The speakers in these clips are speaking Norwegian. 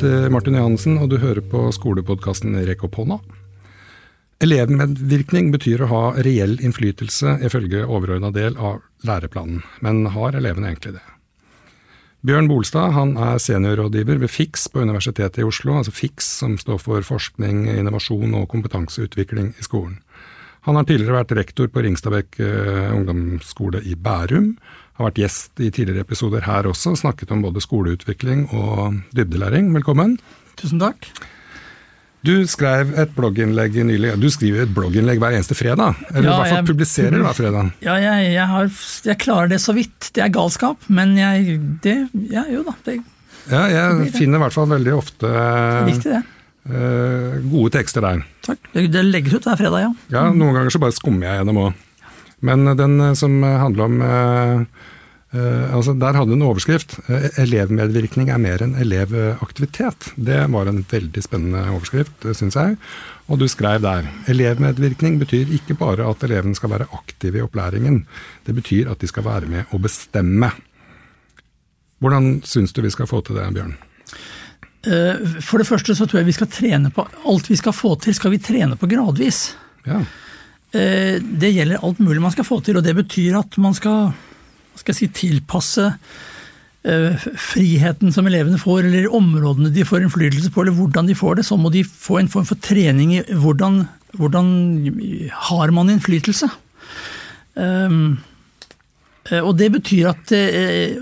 heter Martin Johansen, og du hører på skolepodkasten Rekk opp hånda. Elevmedvirkning betyr å ha reell innflytelse ifølge overordna del av læreplanen, men har elevene egentlig det? Bjørn Bolstad han er seniorrådgiver ved FIX på Universitetet i Oslo, altså FIX som står for forskning, innovasjon og kompetanseutvikling i skolen. Han har tidligere vært rektor på Ringstadbekk eh, ungdomsskole i Bærum, har vært gjest i tidligere episoder her også, snakket om både skoleutvikling og dybdelæring. Velkommen. Tusen takk. Du skrev et blogginnlegg nylig. Du skriver et blogginnlegg hver eneste fredag? Eller ja, i hvert fall publiserer hver fredag? Ja, jeg, jeg, har, jeg, klarer det så vidt. Det er galskap, men jeg det, Ja, jo da. Det, ja, jeg finner i hvert fall veldig ofte Viktig, det. Uh, gode tekster der. Takk. Det legges ut hver fredag, ja. Ja, Noen ganger så bare skummer jeg gjennom òg. Men den eh, som handler om uh, Uh, altså Der hadde du en overskrift. 'Elevmedvirkning er mer enn elevaktivitet'. Det var en veldig spennende overskrift, syns jeg. Og du skrev der 'Elevmedvirkning betyr ikke bare at elevene skal være aktive i opplæringen'. Det betyr at de skal være med å bestemme. Hvordan syns du vi skal få til det, Bjørn? For det første så tror jeg vi skal trene på Alt vi skal få til, skal vi trene på gradvis. Ja. Det gjelder alt mulig man skal få til, og det betyr at man skal skal si, tilpasse uh, friheten som elevene får, eller områdene de får innflytelse på, eller hvordan de får det, så må de få en form for trening i hvordan, hvordan har man innflytelse. Um, Eh, og det betyr at eh,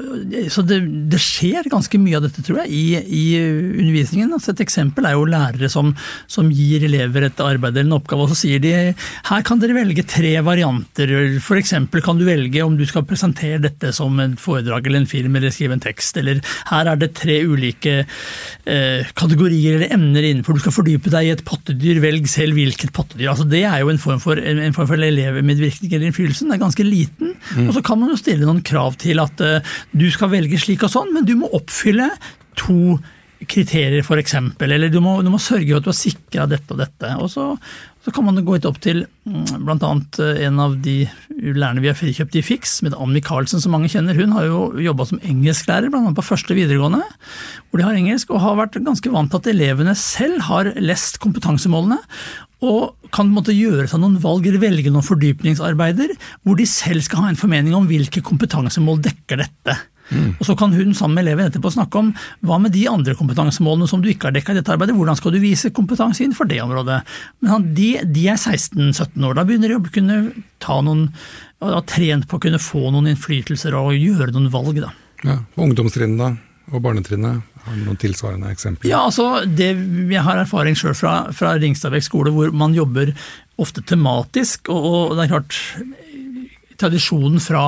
Så det, det, skjer ganske mye av dette, tror jeg, i, i undervisningen. Altså et eksempel er jo lærere som, som, gir elever et arbeid eller en oppgave, og så sier de her kan dere velge tre varianter. F.eks. kan du velge om du skal presentere dette som en foredrag eller en film eller skrive en tekst. Eller her er det tre ulike eh, kategorier eller emner innenfor. Du skal fordype deg i et pattedyr, velg selv hvilket pattedyr. Altså det er jo en form for, en form for elevmedvirkning eller innflytelse. Den er ganske liten. Mm. og så kan man jo stille noen krav til at uh, du skal velge slik og sånn, men du må oppfylle to kriterier, f.eks. Eller du må, du må, sørge for at du har sikra dette og dette. Og så, så kan man gå opp til mm, bl.a. Eh, en av de lærerne vi har frikjøpt i Fiks, med Ann Michaelsen, som mange kjenner. Hun har jo jobba som engelsklærer, bl.a. på første videregående, hvor de har engelsk, og har vært ganske vant til at elevene selv har lest kompetansemålene og kan måtte gjøre seg noen valg eller velge noen fordypningsarbeider hvor de selv skal ha en formening om hvilke kompetansemål dekker dette. Mm. Og Så kan hun sammen med eleven etterpå snakke om hva med de andre kompetansemålene som du ikke har dekka i dette arbeidet, hvordan skal du vise kompetanse innenfor det området. Men de, de er 16-17 år, da begynner de å kunne ta noen, ha trent på å kunne få noen innflytelser og gjøre noen valg. da. Ja, Ungdomstrinnet da, og barnetrinnet? Har du noen tilsvarende eksempler? Ja, altså, det, Jeg har erfaring sjøl fra, fra Ringstadvek skole, hvor man jobber ofte tematisk. Og, og det er klart, tradisjonen fra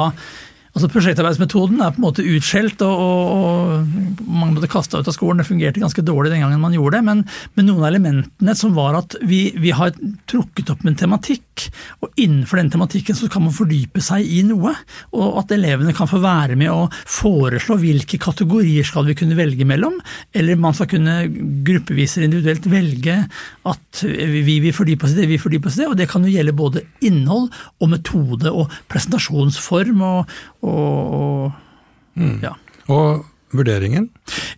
Altså Prosjektarbeidsmetoden er på en måte utskjelt, og, og, og mange måtte kasta ut av skolen. Det fungerte ganske dårlig den gangen man gjorde det, men, men noen av elementene som var at vi, vi, har trukket opp en tematikk, og innenfor den tematikken så kan man fordype seg i noe. Og at elevene kan få være med og foreslå hvilke kategorier skal vi kunne velge mellom, eller man skal kunne gruppevis individuelt velge at vi vil fordype oss i det, vi fordyper oss i det, og det kan jo gjelde både innhold og metode og presentasjonsform. og og, og mm. ja. Og vurderingen?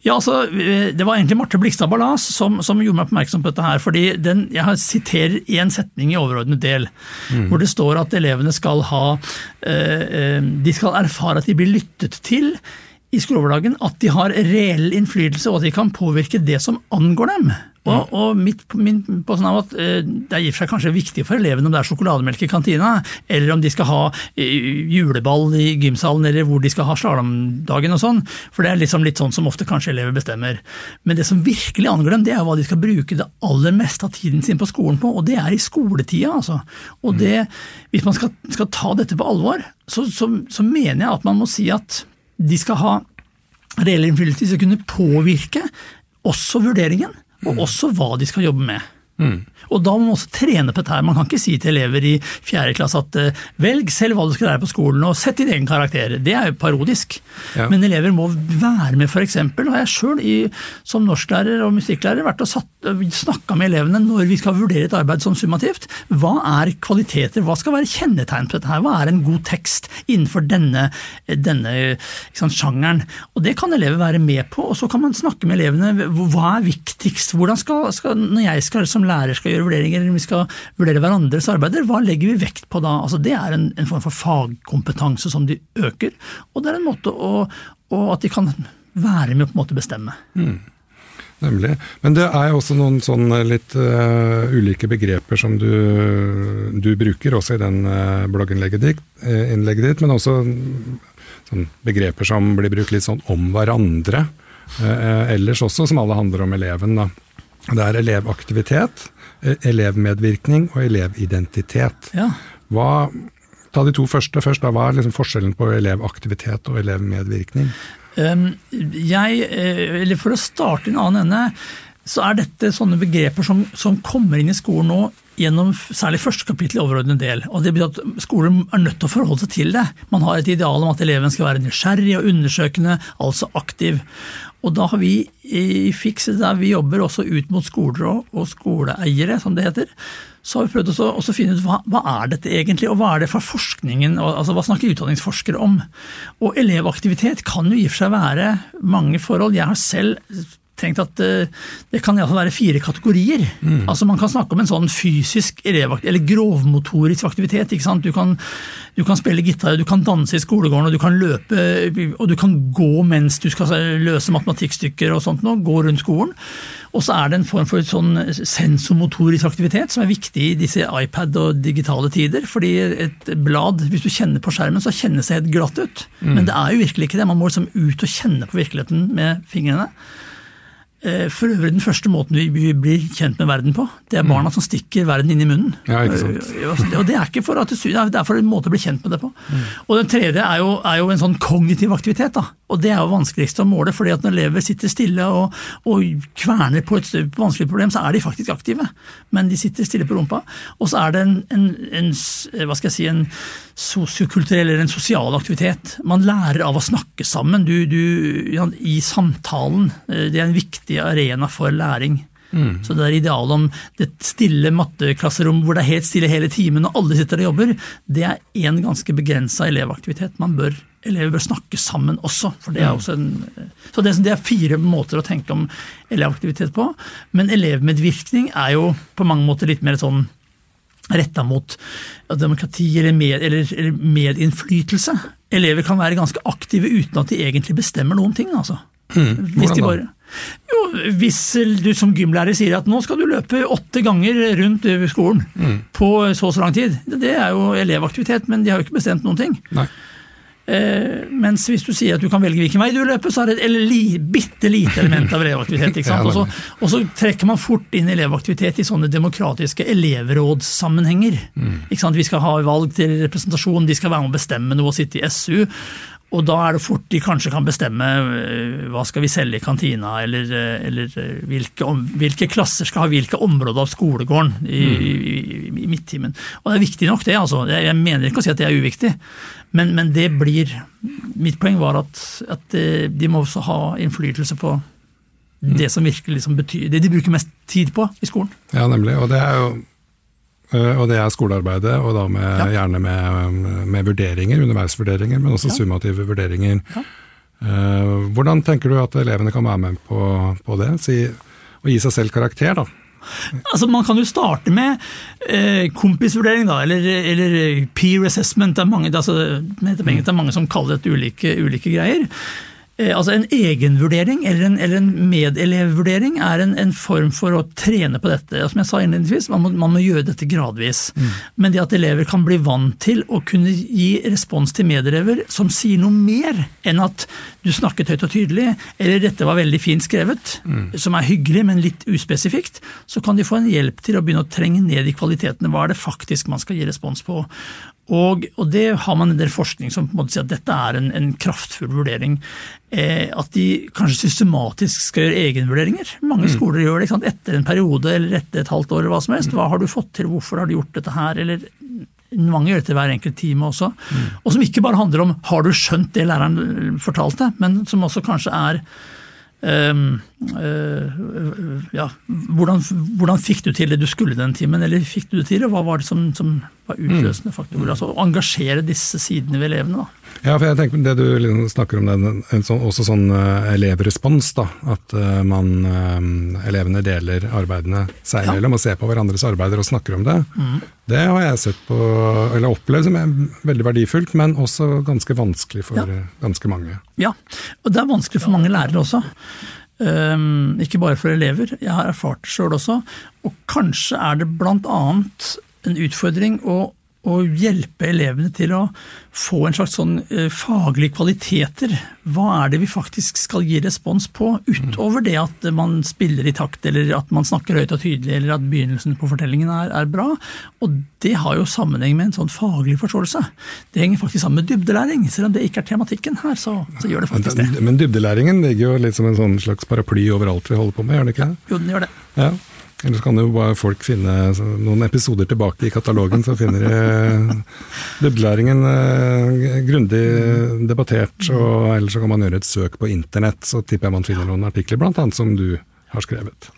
Ja, altså, Det var egentlig Marte Blikstad Ballas som, som, gjorde meg oppmerksom på dette. her, fordi den, Jeg siterer én setning i overordnet del, mm. hvor det står at elevene skal ha eh, eh, De skal erfare at de blir lyttet til i skoleoverdagen, at de har reell innflytelse og at de kan påvirke det som angår dem. Og, mm. og mitt, min påstand er at eh, det er i og for seg kanskje viktig for elevene om det er sjokolademelk i kantina, eller om de skal ha eh, juleball i gymsalen, eller hvor de skal ha slalåmdagen og sånn. For det er liksom litt sånn som ofte kanskje elever bestemmer. Men det som virkelig angår dem, det er hva de skal bruke det aller meste av tiden sin på skolen på, og det er i skoletida, altså. Og det, hvis man skal, skal ta dette på alvor, så, så, så mener jeg at man må si at de skal ha reell innflytelse, kunne påvirke også vurderingen og også hva de skal jobbe med. Mm. Og da må man også trene på dette. Man kan ikke si til elever i fjerde klasse at eh, velg selv hva du skal lære på skolen, og sett din egen karakter. Det er jo parodisk. Ja. Men elever må være med, f.eks. Har jeg sjøl som norsklærer og musikklærer vært og snakka med elevene når vi skal vurdere et arbeid som summativt. Hva er kvaliteter, hva skal være kjennetegn på dette her? Hva er en god tekst innenfor denne, denne sant, sjangeren? Og Det kan elever være med på, og så kan man snakke med elevene. Hva er viktigst? Hvordan skal, skal Når jeg skal, som lærer skal gjøre vurderinger, eller vi skal vurdere hverandres arbeider, hva legger vi vekt på da? Altså, det er en, en form for fagkompetanse som de øker, og det er en måte å, at de kan være med å på en måte bestemme. Mm. Nemlig. Men det er jo også noen sånn litt uh, ulike begreper som du, du, bruker også i den uh, blogginnlegget ditt, uh, ditt, men også sånn begreper som blir brukt litt sånn om hverandre ellers også, som alle handler om eleven. Da. Det er elevaktivitet, elevmedvirkning og elevidentitet. Ja. Hva, ta de to første først. Da. Hva er liksom forskjellen på elevaktivitet og elevmedvirkning? Ehm, jeg, eh, eller For å starte i en annen ende, så er dette sånne begreper som, som kommer inn i skolen nå gjennom særlig første kapittel i overordnet del. og det betyr at Skolen er nødt til å forholde seg til det. Man har et ideal om at eleven skal være nysgjerrig og undersøkende, altså aktiv. Og da har vi i FIX, der vi jobber også ut mot skoler og, skoleeiere, som det heter, så har vi prøvd å finne ut hva, hva, er dette egentlig, og hva er det for forskningen, altså hva snakker utdanningsforskere om? Og elevaktivitet kan jo i og for seg være mange forhold. Jeg har selv tenkt at eh, det kan iallfall være fire kategorier. Mm. Altså Man kan snakke om en sånn fysisk eller grovmotorisk aktivitet. ikke sant? Du kan, du kan, spille gitar, du kan danse i skolegården, og du kan løpe og du kan gå mens du skal løse matematikkstykker og sånt, noe. gå rundt skolen. Og så er det en form for sånn sensomotorisk aktivitet som er viktig i disse iPad og digitale tider. fordi et blad, hvis du kjenner på skjermen, så kjennes det helt glatt ut. Mm. Men det er jo virkelig ikke det. Man må liksom ut og kjenne på virkeligheten med fingrene. Eh, for øvrig den første måten vi blir kjent med verden på. Det er barna mm. som stikker verden inn i munnen. Ja, ikke sant. Eh, og det er ikke for at det, det er for en måte å bli kjent med det på. Mm. Og den tredje er jo, er jo, en sånn kognitiv aktivitet. da. Og det er jo vanskeligst å måle, fordi at når elever sitter stille og, og kverner på et vanskelig problem, så er de faktisk aktive. Men de sitter stille på rumpa. Og så er det en, en, en hva skal jeg si, en sosiokulturell eller en sosial aktivitet. Man lærer av å snakke sammen du, du, i samtalen. Eh, det er en viktig arena for læring. Mm. Så det er idealet om det stille matteklasserom hvor det er helt stille hele timen og alle sitter og jobber, det er en ganske begrensa elevaktivitet. Man bør, elever bør snakke sammen også. for det er også en, Så det, det er fire måter å tenke om elevaktivitet på. Men elevmedvirkning er jo på mange måter litt mer sånn retta mot demokrati eller, med, eller, eller, medinnflytelse. Elever kan være ganske aktive uten at de egentlig bestemmer noen ting. altså. Mm, hvis, de bare, jo, hvis du som gymlærer sier at nå skal du løpe åtte ganger rundt skolen mm. på så og så lang tid, det er jo elevaktivitet, men de har jo ikke bestemt noen ting. Nei. Eh, mens hvis du sier at du kan velge hvilken vei du løper, så er det et li, bitte lite element av elevaktivitet. ikke sant? Og så, og så, trekker man fort inn elevaktivitet i sånne demokratiske elevrådssammenhenger. Mm. Ikke sant? Vi skal ha valg til representasjon, de skal være med å bestemme noe og sitte i SU. Og da er det fort de kanskje kan bestemme eh, hva skal vi selge i kantina, eller, eh, eller eh, hvilke, hvilke, klasser skal ha hvilke områder av skolegården i, mm. i, i, midttimen. Og det er viktig nok, det. altså. Jeg mener ikke å si at det er uviktig, men, men det blir Mitt poeng var at, at, de må også ha innflytelse på mm. det som virkelig liksom betyr, det de bruker mest tid på i skolen. Ja, nemlig. Og det er jo og det er skolearbeidet, og da med, ja. gjerne med, med, vurderinger, underveisvurderinger, men også ja. summative vurderinger. Ja. Eh, hvordan tenker du at elevene kan være med på, på det? Si, å gi seg selv karakter, da? Altså, man kan jo starte med eh, kompisvurdering, da, eller, eller, peer assessment. Det er mange, altså, det er mange som kaller det ulike, ulike greier. Eh, altså En egenvurdering eller en, eller en medelevvurdering er en, en, form for å trene på dette. Som jeg sa innledningsvis, man må, man må gjøre dette gradvis. Mm. Men det at elever kan bli vant til å kunne gi respons til medelever som sier noe mer enn at du snakket høyt og tydelig, eller dette var veldig fint skrevet, mm. som er hyggelig, men litt uspesifikt, så kan de få en hjelp til å begynne å trenge ned i kvalitetene. Hva er det faktisk man skal gi respons på? Og, og, det har man en del forskning som på en måte sier at dette er en, en kraftfull vurdering. Eh, at de kanskje systematisk skal gjøre egenvurderinger. Mange mm. skoler gjør det etter en periode eller etter et halvt år. eller Hva som helst. Hva har du fått til, hvorfor har du gjort dette her? Eller mange gjør det til hver enkelt time også. Mm. Og som ikke bare handler om har du skjønt det læreren fortalte, men som også kanskje er ja, hvordan, hvordan, fikk du til det du skulle den timen, eller fikk du det til, hva var det som, som var utløsende faktorer? Altså å engasjere disse sidene ved elevene. da. Ja, for jeg tenker det du liksom snakker om, det, en sånn, også sånn uh, elevrespons. da, At uh, man, elevene deler arbeidene seg imellom ja. og ser på hverandres arbeider og snakker om det. Mm. Det har jeg sett på, eller opplevd som er veldig verdifullt, men også ganske vanskelig for ja. ganske mange. Ja, og det er vanskelig for mange lærere også. Um, ikke bare for elever. Jeg har erfart det sjøl også. Og kanskje er det bl.a. en utfordring å å hjelpe elevene til å få en slags sånn uh, faglige kvaliteter. Hva er det vi faktisk skal gi respons på, utover det at man spiller i takt, eller at man snakker høyt og tydelig, eller at begynnelsen på fortellingen er, er bra. Og det har jo sammenheng med en sånn faglig forståelse. Det henger faktisk sammen med dybdelæring. Selv om det ikke er tematikken her, så, så gjør det faktisk det. Men dybdelæringen ligger jo litt som en sånn slags paraply over alt vi holder på med, gjør det ikke? Jo, den gjør det. Ja. Eller så kan jo bare folk finne noen episoder tilbake i katalogen, så finner de dybdelæringen eh, grundig debattert. Og ellers så kan man gjøre et søk på internett, så tipper jeg man finner noen artikler, bl.a. som du har skrevet.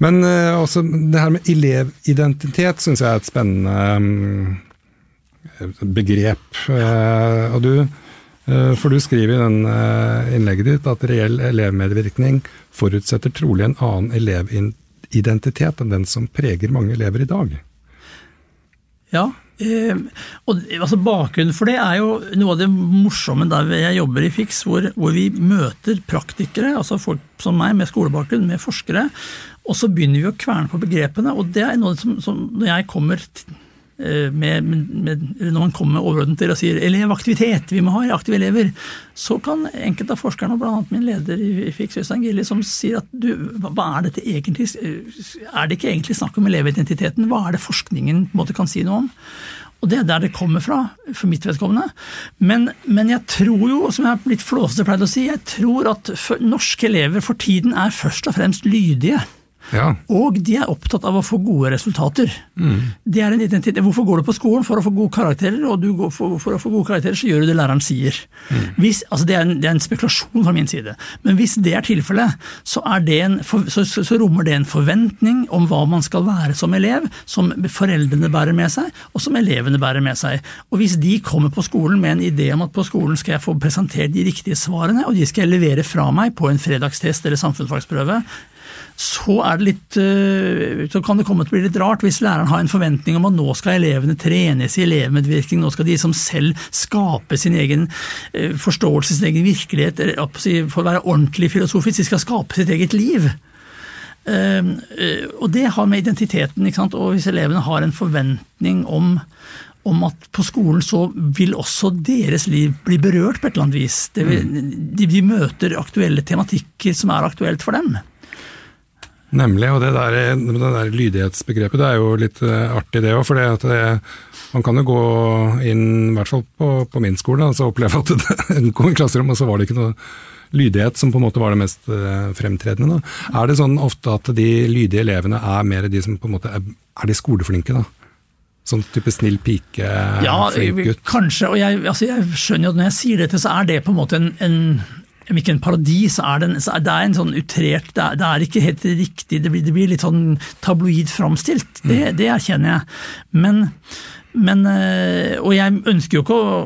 Men eh, også det her med elevidentitet syns jeg er et spennende um, begrep. Eh, og du, eh, for du skriver i den eh, innlegget ditt at reell elevmedvirkning forutsetter trolig en annen elevidentitet identitet enn den som preger mange elever i dag. Ja, eh, og altså Bakgrunnen for det er jo noe av det morsomme der jeg jobber i FIX, hvor, hvor vi møter praktikere, altså folk som meg med skolebakgrunn, med forskere, og så begynner vi å kverne på begrepene. og det er noe som, som Når jeg kommer med, med, når man kommer overordnet til og sier elevaktivitet, vi må ha aktive elever, så kan enkelte av forskerne, bl.a. min leder i FIX, Øystein Gilli, som sier at du, hva er dette egentlig Er det ikke egentlig snakk om elevidentiteten? Hva er det forskningen på en måte kan si noe om? Og det er der det kommer fra, for mitt vedkommende. Men, men jeg tror jo, som jeg har blitt flåsete pleid å si, jeg tror at norske elever for tiden er først og fremst lydige. Ja. Og de er opptatt av å få gode resultater. Mm. Det er en identitet. Hvorfor går du på skolen? For å få gode karakterer, og for, for, å få gode karakterer så gjør du det læreren sier. Mm. Hvis, altså det, er en, det, er en, spekulasjon fra min side, men hvis det er tilfellet, så, så, så, så, rommer det en forventning om hva man skal være som elev, som foreldrene bærer med seg, og som elevene bærer med seg. Og hvis de kommer på skolen med en idé om at på skolen skal jeg få presentert de riktige svarene, og de skal jeg levere fra meg på en fredagstest eller samfunnsfagsprøve, så, litt, eh, så, kan det komme til å bli litt rart hvis læreren har en forventning om at nå skal elevene trenes i elevmedvirkning, nå skal de som selv skape sin egen eh, forståelse, sin egen virkelighet, for å være ordentlig filosofisk, de skal skape sitt eget liv. Ehm, eh, og det har med identiteten Og hvis elevene har en forventning om, om at på skolen så vil også deres liv bli berørt på et eller annet vis. Vil, mm. de, de møter aktuelle tematikker som er aktuelt for dem. Nemlig, og det der, det der lydighetsbegrepet det er jo litt uh, artig det òg. For det man kan jo gå inn, i hvert fall på, på min skole, og så oppleve at det kom i klasserom, og så var det ikke noe lydighet som på en måte var det mest uh, fremtredende. Da. Er det sånn ofte at de lydige elevene er mer de som på en måte er, er de skoleflinke, da? Sånn type snill pike, ja, flink gutt? Kanskje, og jeg, altså jeg skjønner jo at når jeg sier dette, så er det på en måte en, en om ikke en parodi, så er det, en, så er det en sånn utrert det er, det er, ikke helt riktig. Det blir, det blir litt sånn tabloid framstilt. Det, mm. det, erkjenner jeg. Men, men, eh, Og jeg ønsker jo ikke å,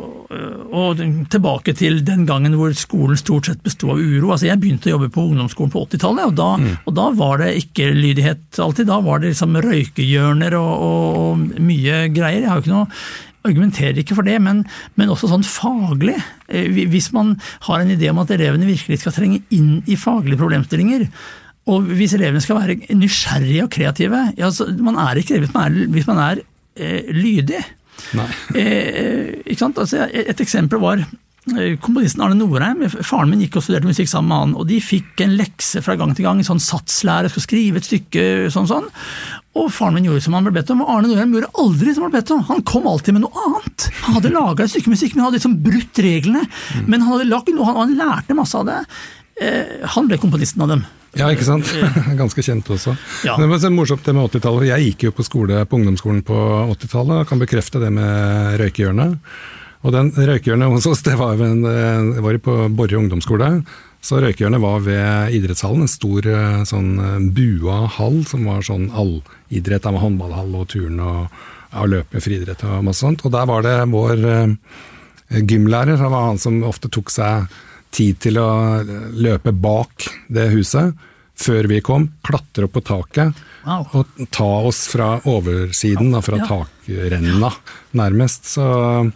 å, tilbake til den gangen hvor skolen stort sett besto av uro. Altså Jeg begynte å jobbe på ungdomsskolen på 80-tallet, og, mm. og, da var det ikke lydighet alltid. Da var det liksom røykehjørner og, og, og mye greier. Jeg har jo ikke noe argumenterer ikke for det, men, men, også sånn faglig. Eh, hvis man har en idé om at elevene virkelig skal trenge inn i faglige problemstillinger, og hvis elevene skal være nysgjerrige og kreative ja, Man er ikke det hvis man er, eh, lydig. Eh, altså, et eksempel var eh, komponisten Arne Norheim. Faren min gikk og studerte musikk sammen med han, og de fikk en lekse fra gang til gang, en sånn satslære, skulle skrive et stykke sånn sånn. Og faren min gjorde som han ble bedt om, og Arne Norheim gjorde aldri som han ble bedt om. Han kom alltid med noe annet. Han hadde laga et stykke musikk, men han hadde liksom brutt reglene. Mm. Men han hadde lagt noe, han, han lærte masse av det. Eh, han ble komponisten av dem. Ja, ikke sant? Ganske kjent også. Ja. Det var så morsomt det med 80-tallet. Jeg gikk jo på skole på ungdomsskolen på 80-tallet og kan bekrefte det med røykehjørnet. Og den røykehjørnet hos oss, det var, en, det var på Borre ungdomsskole. Så røykehjørnet var ved idrettshallen, en stor eh, sånn eh, bua hall som var sånn allidrett, med håndballhall og turn og, og løp friidrett og masse sånt. Og der var det vår uh, gymlærer, han var han som ofte tok seg tid til å løpe bak det huset før vi kom, klatre opp på taket wow. og ta oss fra oversiden, da, fra ja. takrenna nærmest. Så Eh,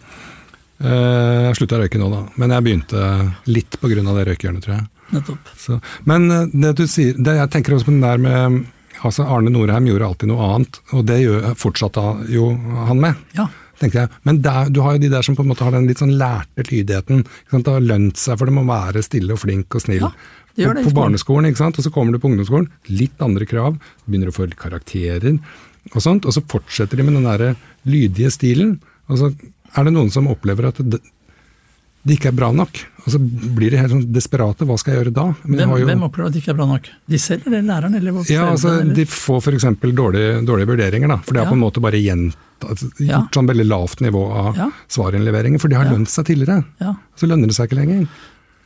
jeg slutta å røyke nå, da. Men jeg begynte litt pga. det røykehjørnet, tror jeg. Nettopp. Så, men eh, det du sier, det, jeg tenker også på den der med altså Arne Norheim gjorde alltid noe annet, og det fortsatte jo han med. Ja. tenker jeg. Men der, du har jo de der som på en måte har den litt sånn lærte lydigheten. Det har lønt seg, for dem må være stille og flink og snill. Ja. Det det, på, på barneskolen, ikke sant? og så kommer du på ungdomsskolen, litt andre krav, begynner å få karakterer og sånt, og så fortsetter de med den der lydige stilen. og så er det noen som opplever at det, det ikke er bra nok. Og så blir de helt sånn desperate. Hva skal jeg gjøre da? Hvem, jo, hvem, opplever at det ikke er bra nok? De selv eller læreren? Eller ja, altså, De får f.eks. Dårlige, dårlige vurderinger. da, For det har ja. på en måte bare gjentatt, gjort ja. sånn veldig lavt nivå av ja. svarinnleveringer. For de har ja. lønt seg tidligere. Ja. Så lønner det seg ikke lenger.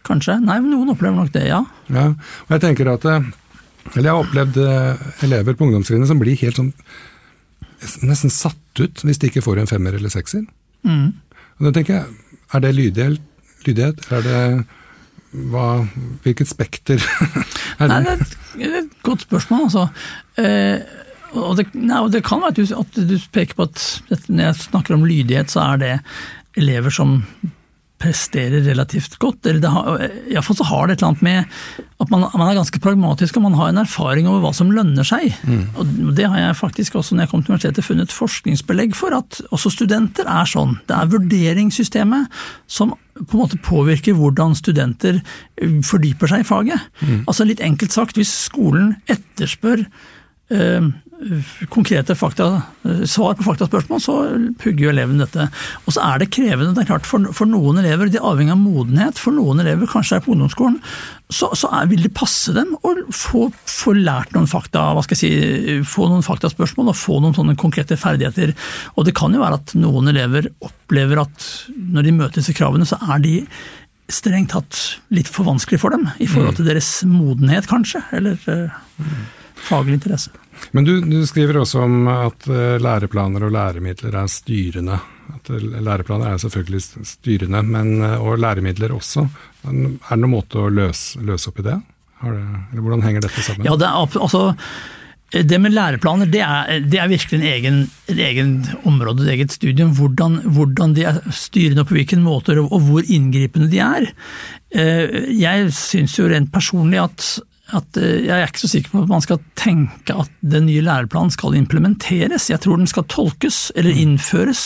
Kanskje. Nei, men noen opplever nok det, ja. ja. Og jeg tenker at, eh, eller jeg har opplevd eh, elever på ungdomstrinnet som blir helt sånn nesten satt ut hvis de ikke får en femmer eller sekser. Mm. Og da tenker jeg, Er det lydighet? lydighet? Er det hva, Hvilket spekter er det? Nei, det er et godt spørsmål, altså. Eh, og, det, nei, og det, kan være at du, at du peker på at når jeg snakker om lydighet, så er det elever som presterer relativt godt. eller Iallfall så har det et eller annet med at man, man, er ganske pragmatisk og man har en erfaring over hva som lønner seg. Mm. Og Det har jeg faktisk også når jeg kom til universitetet funnet forskningsbelegg for, at også studenter er sånn. Det er vurderingssystemet som på en måte påvirker hvordan studenter fordyper seg i faget. Mm. Altså Litt enkelt sagt, hvis skolen etterspør konkrete fakta, svar på faktaspørsmål, så pugger jo eleven dette. Og så er det krevende. det er klart For, for noen elever, de avhengig av modenhet. For noen elever, kanskje er på ungdomsskolen, så, så er, vil det passe dem å få, få, lært noen fakta, hva skal jeg si, få noen faktaspørsmål og få noen sånne konkrete ferdigheter. Og det kan jo være at noen elever opplever at når de møter disse kravene, så er de strengt tatt litt for vanskelig for dem i forhold mm. til deres modenhet, kanskje. Eller uh, faglig interesse. Men du, du, skriver også om at eh, læreplaner og læremidler er styrende. At eh, Læreplaner er selvfølgelig styrende, men, eh, og læremidler også. Er det noen måte å løse, løse opp i det? det? Eller hvordan henger dette sammen? Ja, det, er, altså, det med læreplaner det er, det er virkelig en egen, en egen område, et eget studium. Hvordan, hvordan, de er styrende og på hvilken måte, og hvor inngripende de er. Jeg syns jo rent personlig at at eh, jeg er ikke så sikker på at man skal tenke at den nye læreplanen skal implementeres. Jeg tror den skal tolkes eller mm. innføres.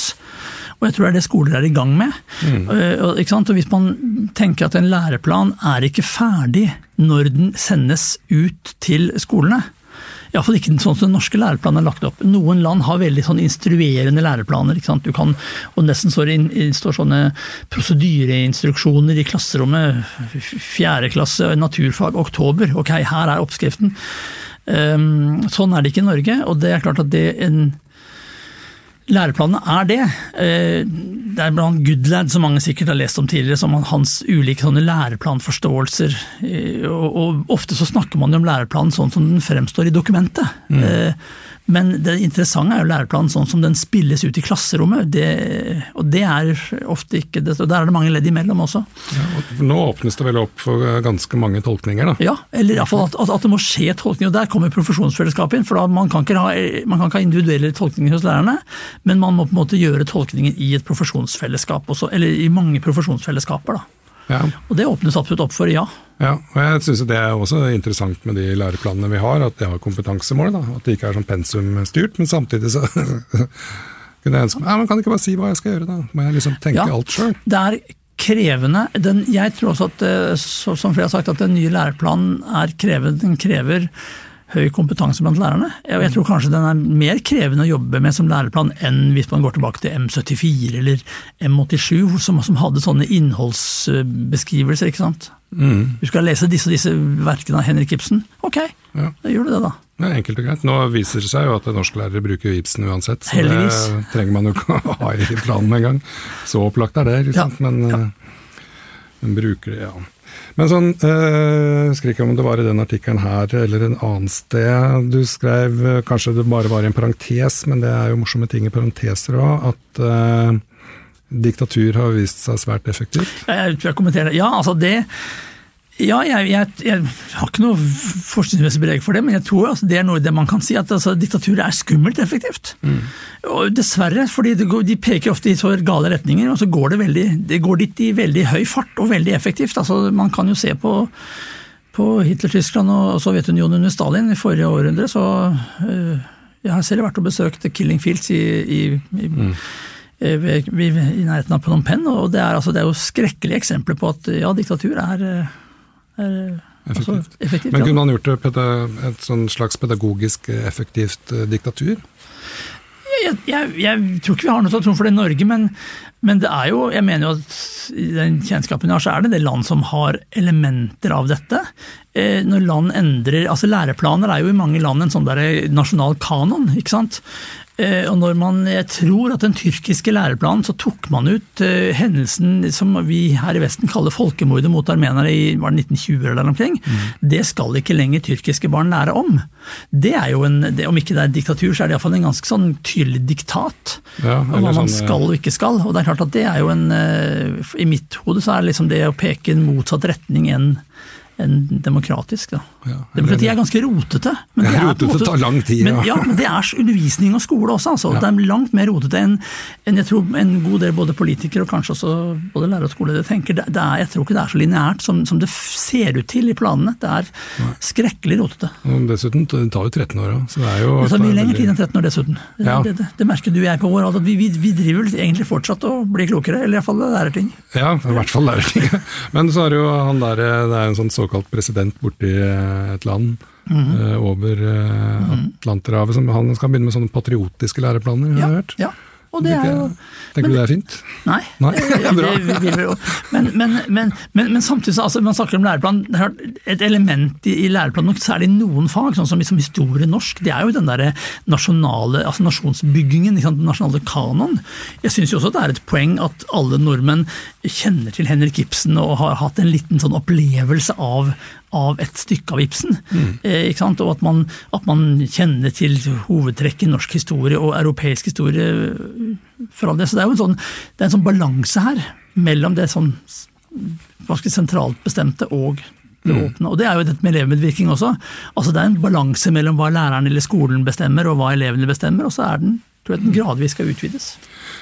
Og jeg tror det er det skoler er i gang med. Mm. Eh, og, og Hvis man tenker at en læreplan er ikke ferdig når den sendes ut til skolene, Iallfall ikke sånn som den norske læreplanen er lagt opp. Noen land har veldig sånn instruerende læreplaner. ikke sant? Du kan, og Nesten står står sånne prosedyreinstruksjoner i klasserommet. Fjerde klasse, naturfag, oktober. Ok, her er oppskriften. Um, sånn er det ikke i Norge. og det er klart at det en Læreplanene er det. Eh, det er blant Goodlad, som mange sikkert har lest om tidligere, som hans ulike sånne læreplanforståelser. Eh, og ofte så snakker man jo om læreplanen sånn som den fremstår i dokumentet. Mm. Eh, men det interessante er jo læreplanen sånn som den spilles ut i klasserommet. Det, og det er ofte ikke det, og Der er det mange ledd imellom også. Ja, nå åpnes det vel opp for ganske mange tolkninger? da? Ja, eller iallfall at, at, at det må skje tolkninger. og Der kommer profesjonsfellesskapet inn. for da Man kan ha, man kan ikke ha individuelle tolkninger hos lærerne, men man må på en måte gjøre tolkningen i et profesjonsfellesskap også, eller i mange profesjonsfellesskaper. da. Ja. Og det åpnes absolutt opp for, ja. Ja, og jeg synes Det er også interessant med de læreplanene vi har, at de har kompetansemål. Da. At det ikke er sånn pensumstyrt, men samtidig så kunne jeg ønske meg ja, men Kan ikke bare si hva jeg skal gjøre, da? Må jeg liksom tenke ja, alt sjøl? Det er krevende. Den, jeg tror også at, så, som flere har sagt, at den nye læreplanen er krevende. Den krever høy kompetanse blant lærerne. Jeg, tror kanskje den er mer krevende å jobbe med som læreplan enn hvis man går tilbake til M74 eller M87, som, som hadde sånne innholdsbeskrivelser. ikke sant? Mm. Du skal lese disse og disse verkene av Henrik Ibsen. Ok, Ja. da gjør du det, da. Er enkelt og greit. Nå viser det seg jo at norsklærere bruker Ibsen uansett, så Heldigvis. det trenger man jo ikke å ha i planen engang. Så opplagt er det, liksom. Ja, Men, ja. eh, men bruker det, ja. Men sånn, øh, husker ikke om det var i den artikkelen her eller en annen sted du skrev, eh, kanskje det bare var i en parentes, men det er jo morsomme ting i parenteser òg, at øh, diktatur har vist seg svært effektivt. Jeg jeg kommenterer. Ja, altså det ja, jeg, jeg, jeg har ikke noe forskningsmessig belegg for det, men jeg tror altså, det er noe det man kan si, at altså, diktaturet er skummelt effektivt. Og dessverre, fordi går, de peker ofte i så gale retninger, og så går det, veldig, det går dit i veldig høy fart og veldig effektivt. Altså, man kan jo se på, på Hitler-Tyskland og Sovjetunionen under Stalin i forrige århundre, så øh, jeg har selv vært og besøkt Killing Fields i, i, i mm ved- i nærheten av Phnom Penh, og det er, altså, det er jo skrekkelige eksempler på at ja, diktatur er, eh, er altså, Effektivt. effektivt. Men kunne man gjort det et sånn slags pedagogisk eh, effektivt eh, diktatur? jeg, jeg, jeg tror ikke vi har noe tradisjon for det i Norge, men, men det er jo, jeg mener jo at i den kjennskapen jeg har, så er det det land som har elementer av dette. Eh, når land endrer, altså Læreplaner er jo i mange land en sånn der nasjonal kanon. ikke sant? Eh, og når man, Jeg tror at den tyrkiske læreplanen så tok man ut eh, hendelsen som vi her i Vesten kaller folkemordet mot armenere i var det 1920 eller der omkring. Det skal ikke lenger tyrkiske barn lære om. Det er jo en, det, Om ikke det er diktatur, så er det iallfall en ganske sånn tydelig diktat. Ja, om hva man sånn, skal og ikke skal. Og det er klart at det er jo en eh, I mitt hode så er det liksom det å peke i en motsatt retning enn enn demokratisk. da. Ja, Demokrati er ganske rotete. Men det er Rotete tar lang tid, Men, ja. ja, men det er undervisning og skole også. Altså. Ja. Det er langt mer rotete enn enn jeg tror en god del både politikere og kanskje også både lærere og skoleledere tenker. Det, det er, jeg tror ikke det er så lineært som, som det ser ut til i planene. Det er skrekkelig rotete. Og dessuten, det tar jo 13 år, òg, Så det er jo Det tar mye lengre tid enn 13 år dessuten. Ja. det, det, det merker du og jeg på vår alder. Vi, vi, vi driver egentlig fortsatt og blir klokere, eller iallfall lærer ting. Ja, i hvert fall lærerting. Men så er det jo han der, det er en sånn såkalt president borti eh, et land mm. over eh, Atlanterhavet, han skal begynne med sånne patriotiske læreplaner, har jeg hørt. ja. Og det er jo Tenker du det er fint? Nei. Nei, det- bra. Men, men, men, men, men samtidig så altså, man snakker om læreplan. Et element i, i læreplanen, særlig i noen fag, sånn som liksom historie norsk, det er jo den der nasjonale, altså nasjonsbyggingen, den nasjonale kanon. Jeg syns jo også det er et poeng at alle nordmenn kjenner til Henrik Ibsen og har hatt en liten sånn opplevelse av av et stykke av Ibsen. Eh, ikke sant? Og at man, at man kjenner til hovedtrekk i norsk historie og europeisk historie. eh, for all det. Så det er jo en sånn, en sånn balanse her mellom det sånn si, sentralt bestemte og det åpne. Og det er jo dette med elevmedvirkning også. Altså Det er en balanse mellom hva læreren eller skolen bestemmer og hva elevene bestemmer, og så er den, tror jeg den gradvis skal utvides.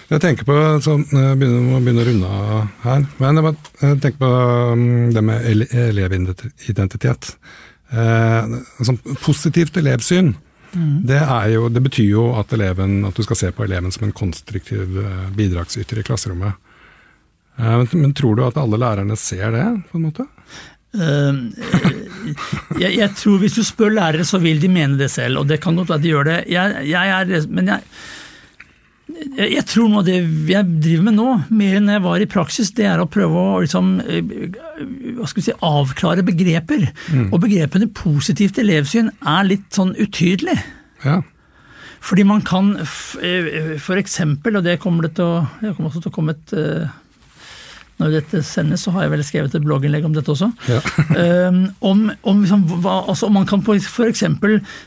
Jeg tenker på, så jeg begynner, må begynne å runde av her, men jeg, jeg tenker på um, det med ele- elevidentitet. Eh, sånn positivt elevsyn, det, er jo, det betyr jo at, eleven, at du skal se på eleven som en konstruktiv eh, bidragsyter i klasserommet. Eh, men, men tror du at alle lærerne ser det, på en måte? Uh, jeg, jeg tror Hvis du spør lærere, så vil de mene det selv, og det kan godt være at de gjør det. Jeg, jeg er, men jeg, jeg, tror noe av det jeg driver med nå, mer enn jeg var i praksis, det er å prøve å liksom, eh, hva skal vi si, avklare begreper. Og begrepene positivt elevsyn er litt sånn utydelig. Ja. Fordi man kan f- eh, eksempel, og det kommer det til å, jeg kommer også til å komme et eh, Når dette sendes, så har jeg vel skrevet et blogginnlegg om dette også. Ja. Um, om, om liksom, hva, altså, man kan f.eks.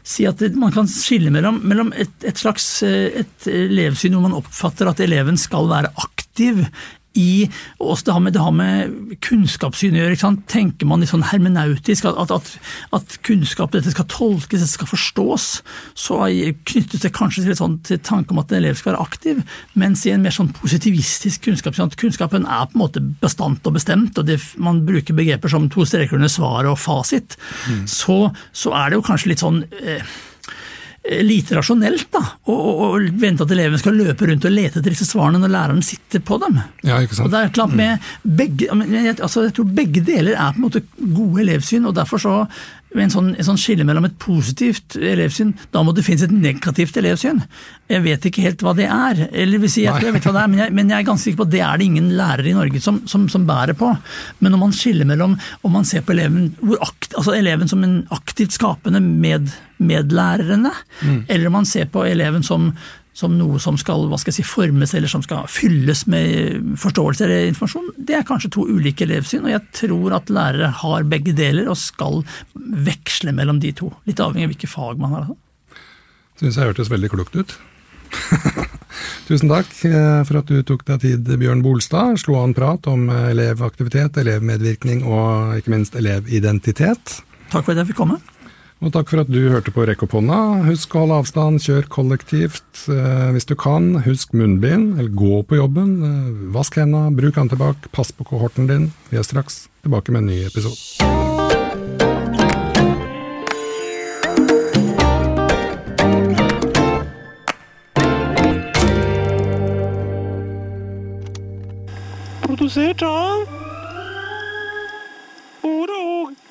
si at man kan skille mellom, mellom et, et slags eh, et elevsyn hvor man oppfatter at eleven skal være aktiv i oss også det har med, det har med kunnskapssyn å gjøre. Tenker man litt sånn hermenautisk, at, at, at kunnskap dette skal tolkes, dette skal forstås, så knyttes det kanskje til, sånn, til tanke om at en elev skal være aktiv, mens i en mer sånn positivistisk kunnskapssyn at kunnskapen er på en måte bestandt og bestemt, og det, man bruker begreper som to streker under svaret og fasit, så, så er det jo kanskje litt sånn eh, lite rasjonelt da, å, å, å vente at eleven skal løpe rundt og lete etter disse svarene når læreren sitter på dem. ja, ikke Og sant? det er et eller annet med begge, altså jeg tror begge deler er på en måte gode elevsyn, og derfor så en sånn, en sånn skille mellom et positivt elevsyn, da må det finnes et negativt elevsyn. Jeg vet ikke helt hva det er, eller vil si, jeg, jeg vet hva det er, men jeg, men jeg, er ganske sikker på at det er det ingen lærere i Norge som, som, som bærer på. Men når man skiller mellom om man ser på eleven, akt, altså eleven som en aktivt skapende med, medlærerne, mm. eller om man ser på eleven som, som noe som skal hva skal jeg si, formes eller som skal fylles med forståelse eller informasjon, det er kanskje to ulike elevsyn. Og jeg tror at lærere har begge deler og skal veksle mellom de to. Litt avhengig av hvilke fag man har. Altså. Syns jeg hørtes veldig klokt ut. Tusen takk eh, for at du tok deg tid, Bjørn Bolstad. Slo an prat om elevaktivitet, elevmedvirkning og ikke minst elevidentitet. Takk for at jeg fikk komme. Og takk for at du hørte på Rekk opp hånda. Husk å holde avstand, kjør kollektivt eh, hvis du kan. Husk munnbind, eller gå på jobben. Eh, vask hendene, bruk antibac, pass på kohorten din. Vi er straks tilbake med en ny episode. Produsert av Ordet og